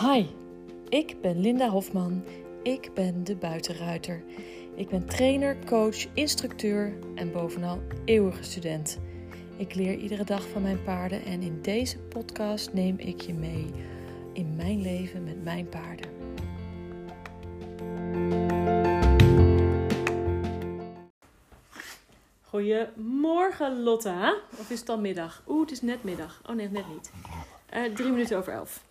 Hi, ik ben Linda Hofman. Ik ben de buitenruiter. Ik ben trainer, coach, instructeur en bovenal eeuwige student. Ik leer iedere dag van mijn paarden en in deze podcast neem ik je mee in mijn leven met mijn paarden. Goedemorgen Lotta. Of is het al middag? Oeh, het is net middag. Oh nee, net niet. Eh, drie minuten over elf.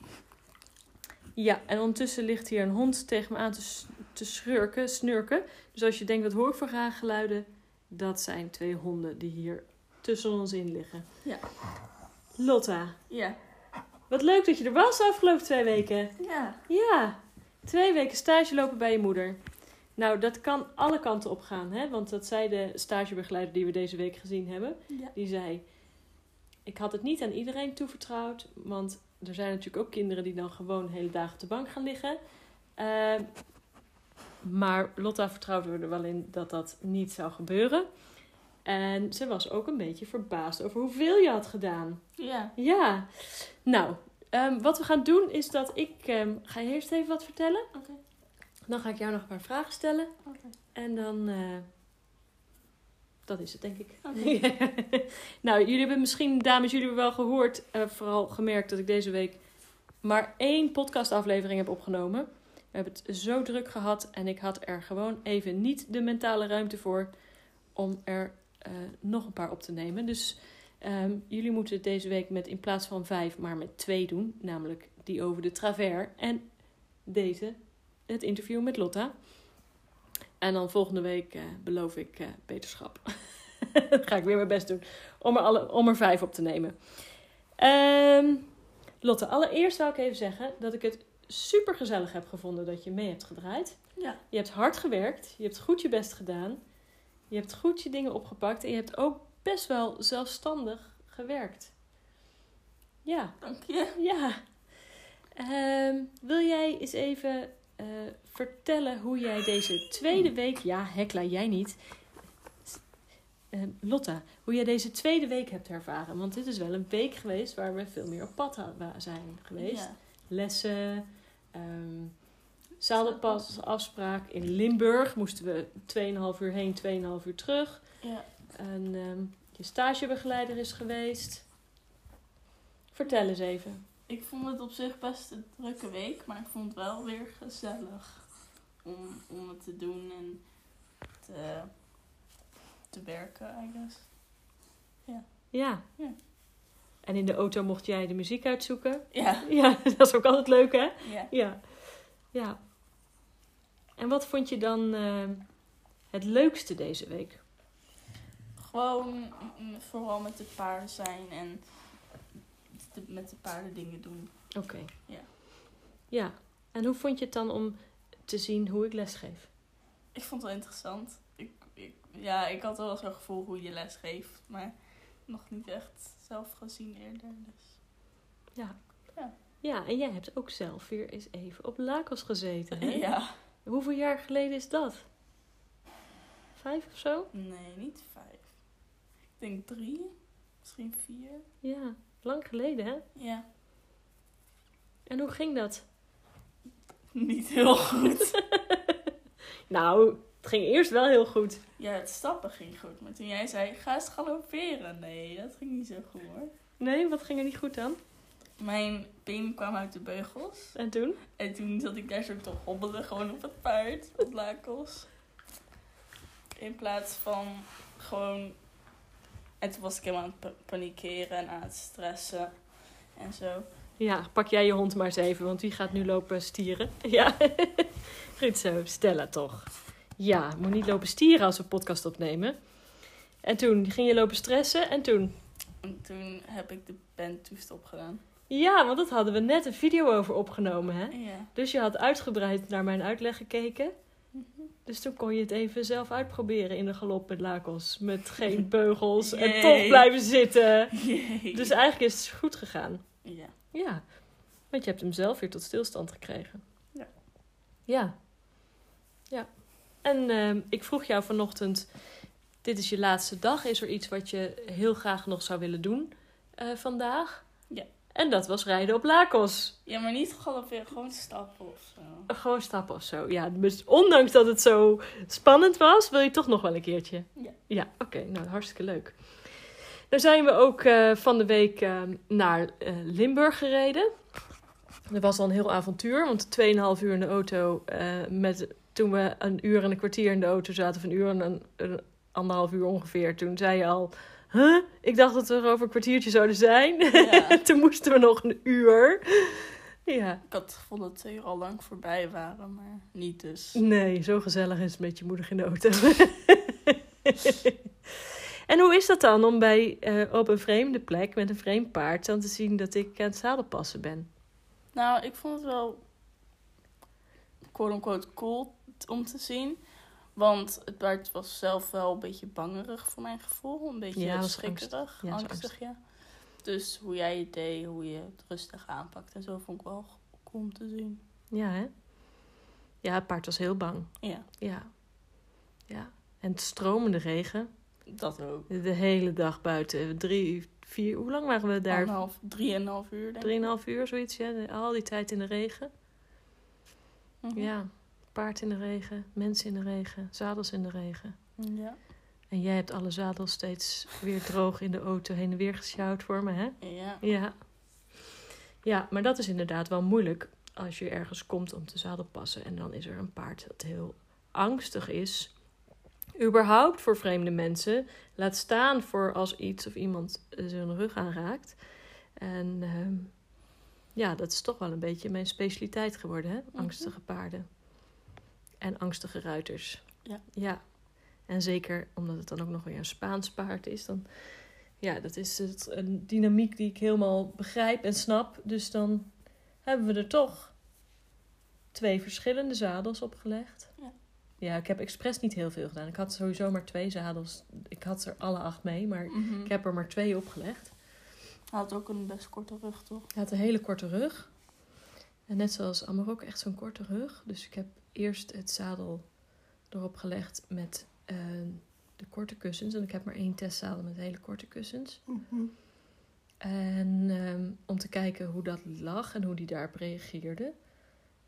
Ja, en ondertussen ligt hier een hond tegen me aan te, te schurken, snurken. Dus als je denkt, wat hoor ik voor rare geluiden? Dat zijn twee honden die hier tussen ons in liggen. Ja. Lotta, Ja. wat leuk dat je er was de afgelopen twee weken. Ja. Ja, twee weken stage lopen bij je moeder. Nou, dat kan alle kanten op gaan, hè? Want dat zei de stagebegeleider die we deze week gezien hebben. Ja. Die zei: Ik had het niet aan iedereen toevertrouwd, want er zijn natuurlijk ook kinderen die dan gewoon hele dagen op de bank gaan liggen. Eh, maar Lotta vertrouwde er wel in dat dat niet zou gebeuren. En ze was ook een beetje verbaasd over hoeveel je had gedaan. Ja. Ja, nou, ehm, wat we gaan doen is dat ik ehm, ga je eerst even wat vertellen. Oké. Dan ga ik jou nog een paar vragen stellen. Oké. En dan, eh, dat is het denk ik. Nou, jullie hebben misschien, dames, jullie hebben wel gehoord, eh, vooral gemerkt dat ik deze week maar één podcastaflevering heb opgenomen. We hebben het zo druk gehad en ik had er gewoon even niet de mentale ruimte voor om er eh, nog een paar op te nemen. Dus ehm, jullie moeten het deze week met in plaats van vijf, maar met twee doen. Namelijk die over de travers en deze, het interview met Lotta. En dan volgende week eh, beloof ik eh, beterschap. ga ik weer mijn best doen om er, alle, om er vijf op te nemen. Ehm, Lotte, allereerst zou ik even zeggen dat ik het super gezellig heb gevonden dat je mee hebt gedraaid. Ja. Je hebt hard gewerkt, je hebt goed je best gedaan, je hebt goed je dingen opgepakt en je hebt ook best wel zelfstandig gewerkt. Ja, Dank je. ja. Ehm, wil jij eens even eh, vertellen hoe jij deze tweede week, ja, Hekla, jij niet. Ehm, Lotta, hoe jij deze tweede week hebt ervaren? Want dit is wel een week geweest waar we veel meer op pad zijn geweest. Ja. Lessen, ehm zadelpas, afspraak. In Limburg moesten we 2,5 uur heen, 2,5 uur terug. Ja. En ehm, je stagebegeleider is geweest. Vertel eens even. Ik vond het op zich best een drukke week, maar ik vond het wel weer gezellig om, om het te doen en te, te werken, I guess. Ja. Ja. En in de auto mocht jij de muziek uitzoeken. Ja. Ja, dat is ook altijd leuk, hè? Ja. Ja. Ja. En wat vond je dan ehm, het leukste deze week? Gewoon mm, vooral met de paarden zijn en de- met de paarden dingen doen. Oké. Ja. Ja. En hoe vond je het dan om te zien hoe ik lesgeef? Ik vond het wel interessant. Ik, ik, ja, ik had wel zo'n gevoel hoe je les geeft, maar nog niet echt zelf gezien eerder. Dus. Ja. Ja. Ja, en jij hebt ook zelf weer eens even op Lakos gezeten, hè? Ja. Hoeveel jaar geleden is dat? Vijf of zo? Nee, niet vijf. Ik denk drie, misschien vier. Ja, lang geleden, hè? Ja. En hoe ging dat? Niet heel goed. Nou, het ging eerst wel heel goed. ja, het stappen ging goed. Maar toen jij zei, ga eens galopperen. Nee, dat ging niet zo goed hoor. Nee, wat ging er niet goed dan? Mijn benen kwamen uit de beugels. En toen? En toen zat ik daar zo te hobbelen, gewoon op het paard, op lakels. In plaats van gewoon... En toen was ik helemaal aan het pa- panikeren en aan het stressen en zo. Ja, pak jij je hond maar eens even, want die gaat nu lopen stieren. Ja, goed zo. Stella toch. Ja, moet niet lopen stieren als we podcast opnemen. En toen ging je lopen stressen en toen... En toen heb ik de pen toestop gedaan. Ja, want dat hadden we net een video over opgenomen, hè? Ja. Dus je had uitgebreid naar mijn uitleg gekeken. Dus toen kon je het even zelf uitproberen in de galop met lakels. Met geen beugels en toch blijven zitten. Dus eigenlijk is het goed gegaan. Ja. Ja, want je hebt hem zelf weer tot stilstand gekregen. Ja. Ja. Ja. En ehm, ik vroeg jou vanochtend, dit is je laatste dag. Is er iets wat je heel graag nog zou willen doen eh, vandaag? En dat was rijden op Lakos. Ja, maar niet galopperen, gewoon stappen of zo. Gewoon stappen of zo. Ja, dus ondanks dat het zo spannend was, wil je toch nog wel een keertje. Ja. Ja, oké. nou, hartstikke leuk. Dan zijn we ook eh, van de week eh, naar eh, Limburg gereden. Dat was al een heel avontuur, want 2,5 uur in de auto. met, toen we een uur en een kwartier in de auto zaten, of een uur en een, een anderhalf uur ongeveer, toen zei je al. Huh? Ik dacht dat we er over een kwartiertje zouden zijn. Ja. toen moesten we nog een uur. Ja, Ik had het gevoel dat twee uur al lang voorbij waren, maar niet dus. Nee, zo gezellig is het met je moeder in de auto. en hoe is dat dan om bij, eh, op een vreemde plek met een vreemd paard dan te zien dat ik aan het zadelpassen ben? Nou, ik vond het wel quote-unquote cool om te zien. Want het paard was zelf wel een beetje bangerig voor mijn gevoel. Een beetje Ja, schrikkerig. Ja, angstig, ja. Dus hoe jij het deed, hoe je het rustig aanpakt en zo vond ik wel cool om te zien. Ja, hè? Ja, het paard was heel bang. Ja, Ja. Ja. En het stromende regen. dat ook. De hele dag buiten. Drie, vier, hoe lang waren we daar? Anderhalf, drieënhalf uur denk ik. Drieënhalf uur, zoiets, ja. Al die tijd in de regen. Mhm. Ja. Paard in de regen, mensen in de regen, zadels in de regen. Ja. En jij hebt alle zadels steeds weer droog in de auto heen en weer gesjouwd voor me, hè? Ja. Ja. Ja, maar dat is inderdaad wel moeilijk als je ergens komt om te zadelpassen. En dan is er een paard dat heel angstig is. Überhaupt voor vreemde mensen. Laat staan voor als iets of iemand zijn rug aanraakt. En ehm, ja, dat is toch wel een beetje mijn specialiteit geworden, hè? Angstige paarden. En angstige ruiters. Ja. Ja. En zeker omdat het dan ook nog weer een Spaans paard is, dan ja, dat is het, een dynamiek die ik helemaal begrijp en snap. Dus dan hebben we er toch twee verschillende zadels opgelegd. Ja. Ja, ik heb expres niet heel veel gedaan. Ik had sowieso maar twee zadels. Ik had er alle acht mee, maar Mhm. ik heb er maar twee opgelegd. Hij had ook een best korte rug, toch? Hij had een hele korte rug. En net zoals Amarok echt zo'n korte rug. Dus ik heb eerst het zadel erop gelegd met eh, de korte kussens. En ik heb maar één testzadel met hele korte kussens. En ehm, om te kijken hoe dat lag en hoe die daarop reageerde.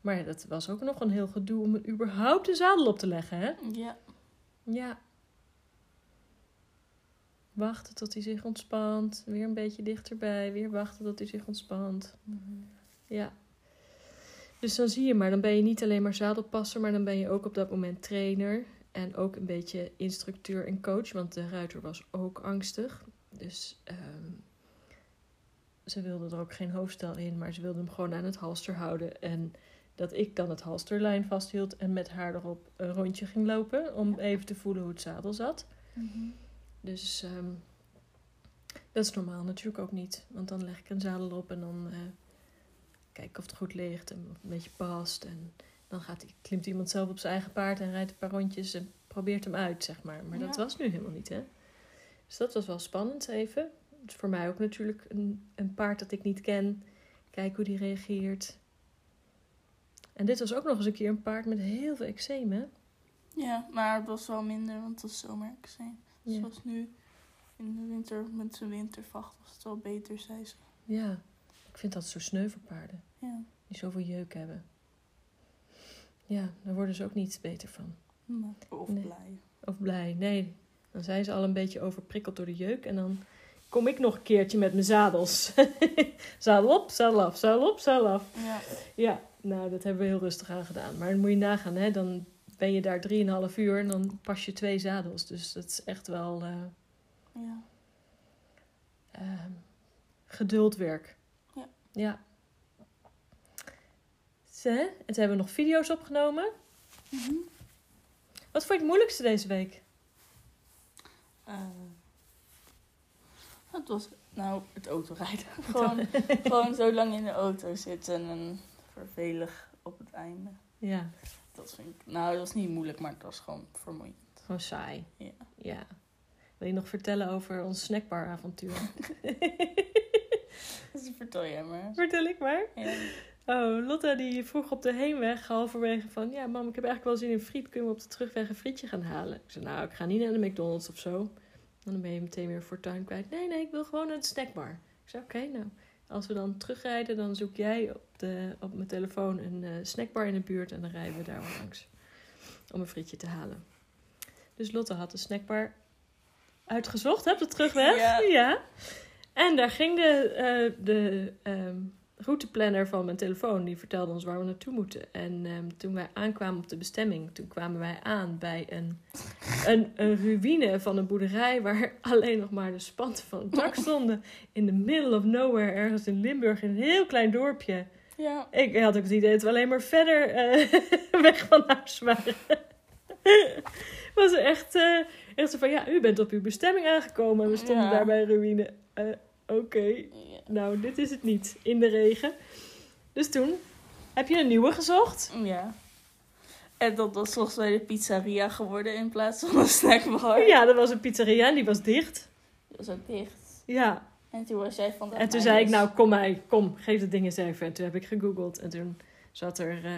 Maar ja, dat was ook nog een heel gedoe om überhaupt de zadel op te leggen, hè? Ja. Ja. Wachten tot hij zich ontspant. Weer een beetje dichterbij. Weer wachten tot hij zich ontspant. Ja. Dus dan zie je maar, dan ben je niet alleen maar zadelpasser, maar dan ben je ook op dat moment trainer. En ook een beetje instructeur en coach, want de ruiter was ook angstig. Dus ehm, ze wilde er ook geen hoofdstel in, maar ze wilde hem gewoon aan het halster houden. En dat ik dan het halsterlijn vasthield en met haar erop een rondje ging lopen. Om even te voelen hoe het zadel zat. Mhm. Dus ehm, dat is normaal natuurlijk ook niet. Want dan leg ik een zadel op en dan eh, kijk ik of het goed ligt en of het een beetje past. En dan gaat, klimt iemand zelf op zijn eigen paard en rijdt een paar rondjes en probeert hem uit, zeg maar. Maar dat was nu helemaal niet, hè. Dus dat was wel spannend even. Het is voor mij ook natuurlijk een, een paard dat ik niet ken. Kijk hoe die reageert. En dit was ook nog eens een keer een paard met heel veel eczeem, hè. Ja, maar het was wel minder, want het was zomerexeem. Ja. Zoals nu in de winter met zijn wintervacht was het wel beter, zei ze. Ja, ik vind dat zo sneu voor paarden. Ja. Die zoveel jeuk hebben. Ja, daar worden ze ook niet beter van. Nee. Of Nee. blij. Of blij. Nee, dan zijn ze al een beetje overprikkeld door de jeuk. En dan kom ik nog een keertje met mijn zadels. zadel op, zadel af, zadel op, zadel af. Ja. Ja, nou, dat hebben we heel rustig aan gedaan. Maar dan moet je nagaan, hè. Dan ben je daar drieënhalf uur en dan pas je twee zadels. Dus dat is echt wel eh, Ja. ehm, geduldwerk. Ja. Ja. Ze, en toen hebben we nog video's opgenomen. Mhm. Wat vond je het moeilijkste deze week? Eh, het was nou het autorijden. gewoon, gewoon zo lang in de auto zitten en vervelig op het einde. Ja, Dat vind ik. Nou, dat was niet moeilijk, maar het was gewoon vermoeiend. gewoon saai. Ja. Ja. Wil je nog vertellen over ons snackbar-avontuur? Dus vertel jij maar. Vertel ik maar. Ja. Oh, Lotta die vroeg op de heenweg halverwege van... Ja, mam, ik heb eigenlijk wel zin in friet. Kunnen we op de terugweg een frietje gaan halen? Ik zei, nou, ik ga niet naar de McDonald's of zo. Dan ben je meteen weer fortuin kwijt. Nee, nee, ik wil gewoon naar de snackbar. Ik zei, oké, nou. Als we dan terugrijden, dan zoek jij op, de, op mijn telefoon een eh, snackbar in de buurt en dan rijden we daar langs. Om een frietje te halen. Dus Lotte had de snackbar uitgezocht, hè, op de terugweg. Ja. En daar ging de, eh, de ehm, routeplanner van mijn telefoon, die vertelde ons waar we naartoe moeten. En ehm, toen wij aankwamen op de bestemming, toen kwamen wij aan bij een, een, een ruïne van een boerderij waar alleen nog maar de spanten van het dak stonden. In the middle of nowhere, ergens in Limburg, in een heel klein dorpje. Ja. Ik had ook het idee dat we alleen maar verder eh, weg van huis waren. was echt, eh, echt zo van, ja, u bent op uw bestemming aangekomen en we stonden Ja. daar bij een ruïne. Eh, Oké, nou, dit is het niet. In de regen. Dus toen heb je een nieuwe gezocht. Ja. En dat was volgens mij de pizzeria geworden in plaats van een snackbar. Ja, dat was een pizzeria en die was dicht. Dat was ook dicht. Ja, En toen was jij van... en toen zei ik, nou kom mij, kom, geef het ding eens even. En toen heb ik gegoogeld en toen zat er eh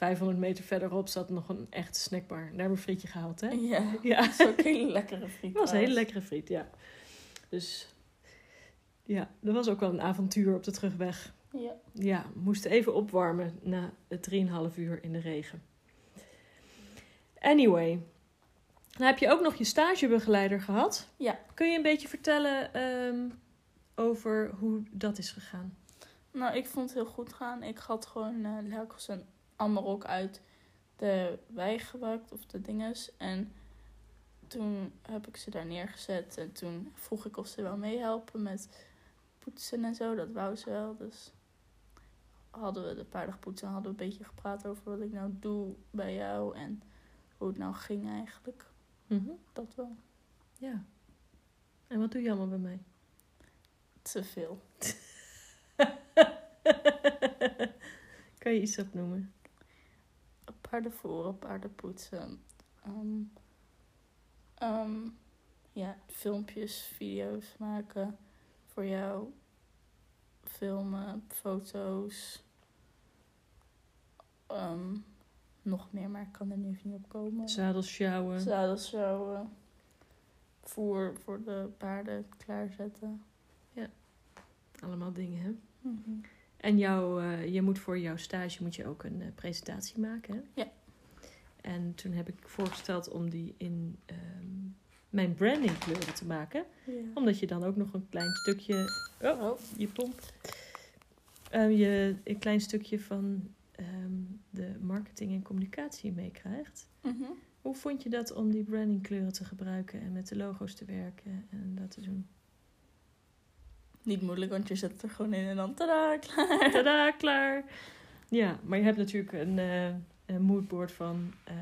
500 meter verderop zat nog een echte snackbar. Daar een frietje gehaald, hè? Ja. Ja. Dat is ook een hele lekkere friet. Dat was een hele lekkere friet, ja. Dus ja, dat was ook wel een avontuur op de terugweg. Ja. Ja, we moesten even opwarmen na het 3,5 uur in de regen. Anyway, dan heb je ook nog je stagebegeleider gehad. Ja. Kun je een beetje vertellen ehm, over hoe dat is gegaan? Nou, ik vond het heel goed gaan. Ik had gewoon eh Lelkos en Amarok uit de wei gebruikt, of de dinges. En toen heb ik ze daar neergezet. En toen vroeg ik of ze wel meehelpen met poetsen en zo. Dat wou ze wel. Dus hadden we de paarden gepoetst en hadden we een beetje gepraat over wat ik nou doe bij jou. En hoe het nou ging eigenlijk. Dat wel. Ja. En wat doe je allemaal bij mij? Te veel. kan je iets opnoemen? paarden voeren, paarden poetsen. Ehm, ehm, ja, filmpjes, video's maken voor jou. Filmen, foto's. Ehm, nog meer, maar ik kan er nu even niet op komen. Zadels sjouwen. Zadels sjouwen. Voer voor de paarden klaarzetten. Allemaal dingen, hè? Mhm. En jou, eh, je moet voor jouw stage moet je ook een eh, presentatie maken. Hè? Ja. En toen heb ik voorgesteld om die in ehm, mijn branding kleuren te maken. Ja. Omdat je dan ook nog een klein stukje. Oh, Oh, je pomp. Ehm, je een klein stukje van ehm, de marketing en communicatie meekrijgt. mhm. Hoe vond je dat om die branding kleuren te gebruiken en met de logo's te werken en dat te doen? Niet moeilijk, want je zet het er gewoon in en dan tada, klaar. Tada, klaar. Ja, maar je hebt natuurlijk een, eh, een moodboard van... eh,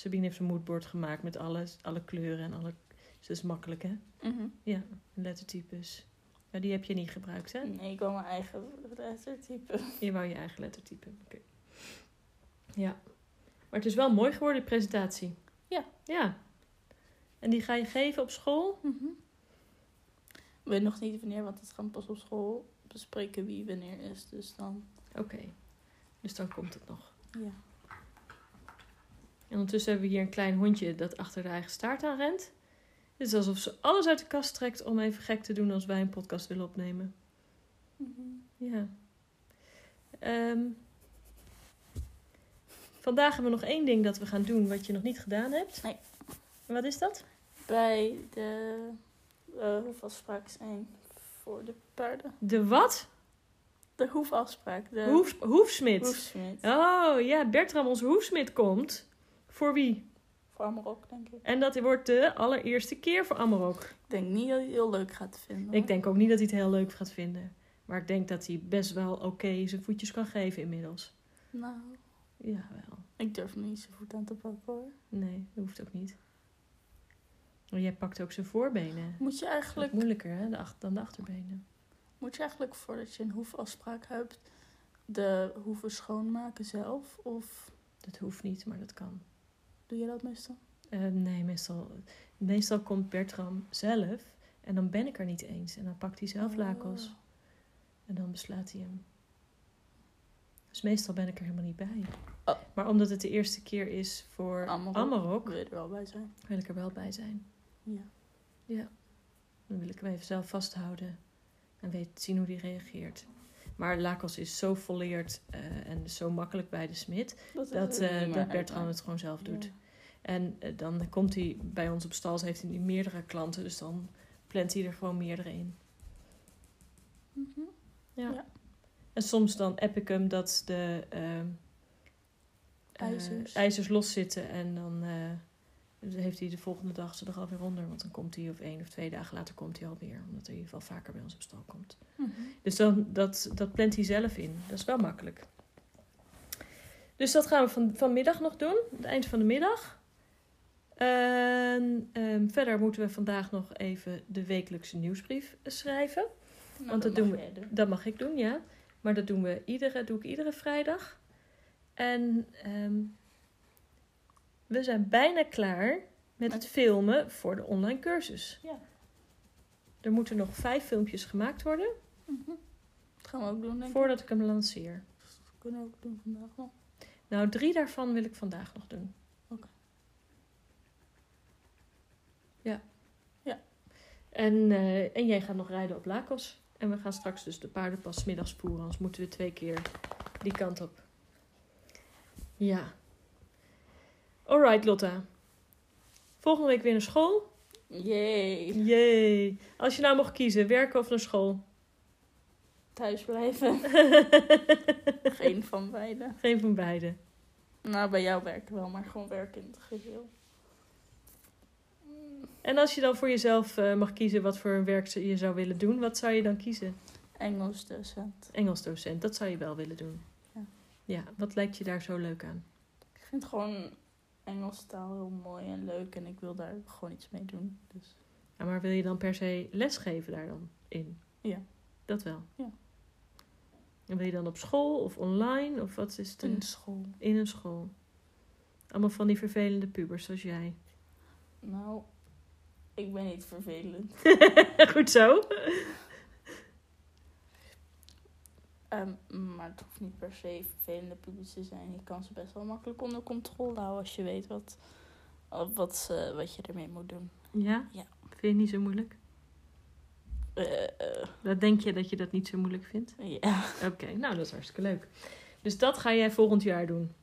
Sabine heeft een moodboard gemaakt met alle, alle kleuren en alle... Dus dat is makkelijk, hè? Mhm. Ja, lettertypes. Maar die heb je niet gebruikt, hè? Nee, ik wil mijn eigen lettertype. Je wou je eigen lettertype. Oké. Ja. Maar het is wel mooi geworden, die presentatie. Ja. Ja. En die ga je geven op school? Mhm. Ik weet nog niet wanneer, want het gaan pas op school bespreken wie wanneer is. Dus dan, Oké. Dus dan komt het nog. ja. En ondertussen hebben we hier een klein hondje dat achter de eigen staart aan rent. Het is alsof ze alles uit de kast trekt om even gek te doen als wij een podcast willen opnemen. Mhm. Ja. Ehm, vandaag hebben we nog één ding dat we gaan doen wat je nog niet gedaan hebt. Nee. En wat is dat? Bij de uh, hoefafspraak zijn voor de paarden. De wat? De hoefafspraak. De Hoef, hoefsmid. hoefsmid. Oh ja, Bertram, onze hoefsmid komt. Voor wie? Voor Amarok, denk ik. En dat wordt de allereerste keer voor Amarok. Ik denk niet dat hij het heel leuk gaat vinden. Ik denk ook niet dat hij het heel leuk gaat vinden. Maar ik denk dat hij best wel oké zijn voetjes kan geven inmiddels. Nou, Jawel. ik durf niet zijn voet aan te pakken hoor. Nee, dat hoeft ook niet. Maar jij pakt ook zijn voorbenen. Moet je Dat is eigenlijk, moeilijker hè, dan de achterbenen. moet je eigenlijk voordat je een hoefafspraak hebt, de hoeven schoonmaken zelf? Of Dat hoeft niet, maar dat kan. Doe je dat meestal? Eh, nee, meestal, meestal komt Bertram zelf en dan ben ik er niet eens. En dan pakt hij zelf lakels Oh. en dan beslaat hij hem. Dus meestal ben ik er helemaal niet bij. Oh. Maar omdat het de eerste keer is voor Amarok. Amarok, Wil je er wel bij zijn? wil ik er wel bij zijn. Ja. Ja. Dan wil ik hem even zelf vasthouden. En weet zien hoe die reageert. Maar Lakos is zo volleerd eh, en zo makkelijk bij de smid. Dat, Dat, het eh dat Bertram het gewoon zelf doet. Ja. En eh, dan komt hij bij ons op stal, heeft hij meerdere klanten. Dus dan plant hij er gewoon meerdere in. Mhm. Ja. Ja. En soms dan app ik hem dat de ehm, eh, IJzers. ijzers los zitten. En dan heeft hij de volgende dag ze er alweer onder. Want dan komt hij of één of twee dagen later komt hij alweer. Omdat hij in ieder geval vaker bij ons op stal komt. Mhm. Dus dan, dat, dat plant hij zelf in. Dat is wel makkelijk. Dus dat gaan we van, vanmiddag nog doen. Het eind van de middag. En ehm, verder moeten we vandaag nog even de wekelijkse nieuwsbrief schrijven. Nou, Want dat doen we- doen. Dat mag ik doen, ja. Maar dat doen we iedere, doe ik iedere vrijdag. En ehm, we zijn bijna klaar met het filmen voor de online cursus. Ja. Er moeten nog vijf filmpjes gemaakt worden Mhm. Dat gaan we ook doen, denk ik. voordat ik hem lanceer. Dat kunnen we ook doen vandaag nog. Nou, drie daarvan wil ik vandaag nog doen. Oké. Ja. Ja. En, eh, en jij gaat nog rijden op Lakos. En we gaan straks dus de paarden pas middags voeren. Anders moeten we twee keer die kant op. Ja. Alright, Lotta. Volgende week weer naar school. Yay. Yay. Als je nou mocht kiezen, werken of naar school? Thuis blijven. Geen van beide. Geen van beide. Nou, bij jou werken wel, maar gewoon werken in het geheel. En als je dan voor jezelf eh, mag kiezen wat voor werk je zou willen doen, wat zou je dan kiezen? Engels docent. Engels docent, dat zou je wel willen doen. Ja. Ja, wat lijkt je daar zo leuk aan? Ik vind gewoon Engelse taal heel mooi en leuk en ik wil daar gewoon iets mee doen. Dus Ja, maar wil je dan per se lesgeven daar dan in? Ja. Dat wel? Ja. En wil je dan op school of online? Of wat is het? in school. In een school. Allemaal van die vervelende pubers zoals jij. Nou, ik ben niet vervelend. Goed zo. Ehm, maar het hoeft niet per se vervelende pubers te zijn. Je kan ze best wel makkelijk onder controle houden als je weet wat, wat, ze- wat je ermee moet doen. Ja? Ja. Vind je het niet zo moeilijk? Eh, Dat denk je dat je dat niet zo moeilijk vindt? ja. Oké, nou dat is hartstikke leuk. Dus dat ga jij volgend jaar doen?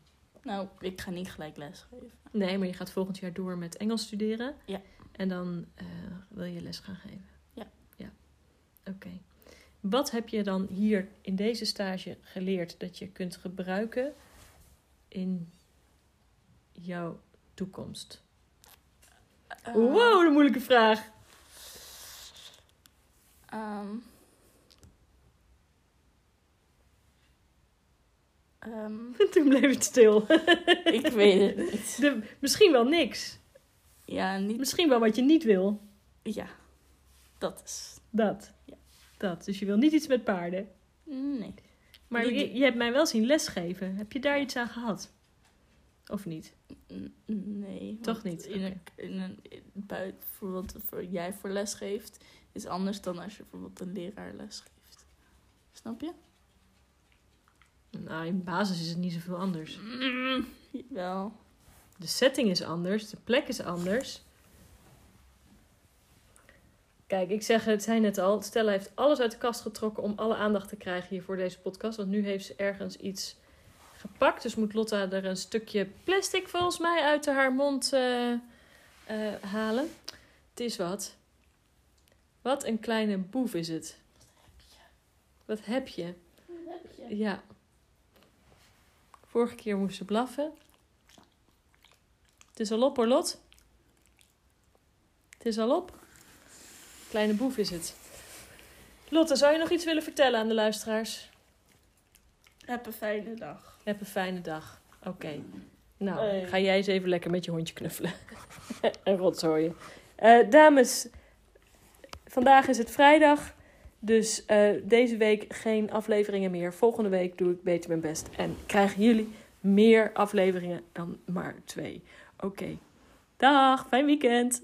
Nou, ik ga niet gelijk lesgeven. Nee, maar je gaat volgend jaar door met Engels studeren. Ja. En dan eh, wil je les gaan geven. Ja. Ja. Oké. Wat heb je dan hier in deze stage geleerd dat je kunt gebruiken in jouw toekomst? Eh, wow, een moeilijke vraag. ehm, ehm, Toen bleef het stil. ik weet het niet. De, misschien wel niks. Ja, niet. Misschien wel wat je niet wil. Ja, dat is. Dat. Dat. Dus je wil niet iets met paarden. Nee. Maar je, je hebt mij wel zien lesgeven. Heb je daar iets aan gehad? Of niet? Nee. Toch niet? In een, in een, in- buiten, bijvoorbeeld voor jij voor les geeft, is anders dan als je bijvoorbeeld een leraar les geeft. Snap je? Nou, in basis is het niet zoveel anders. Mm, wel. De setting is anders, de plek is anders. Kijk, ik zeg het, zei net al. Stella heeft alles uit de kast getrokken om alle aandacht te krijgen hier voor deze podcast. Want nu heeft ze ergens iets gepakt. Dus moet Lotta er een stukje plastic volgens mij uit haar mond eh, eh, halen. Het is wat. Wat een kleine boef is het. Wat heb je? Ja. Vorige keer moest ze blaffen. Het is al op hoor, Lot. Het is al op. Kleine boef is het. Lotte, zou je nog iets willen vertellen aan de luisteraars? Heb een fijne dag. Heb een fijne dag. Oké. Nou, Hey. ga jij eens even lekker met je hondje knuffelen. en rotzooien. Eh dames, vandaag is het vrijdag. Dus eh, deze week geen afleveringen meer. Volgende week doe ik beter mijn best. En krijgen jullie meer afleveringen dan maar twee. Oké. Dag, fijn weekend.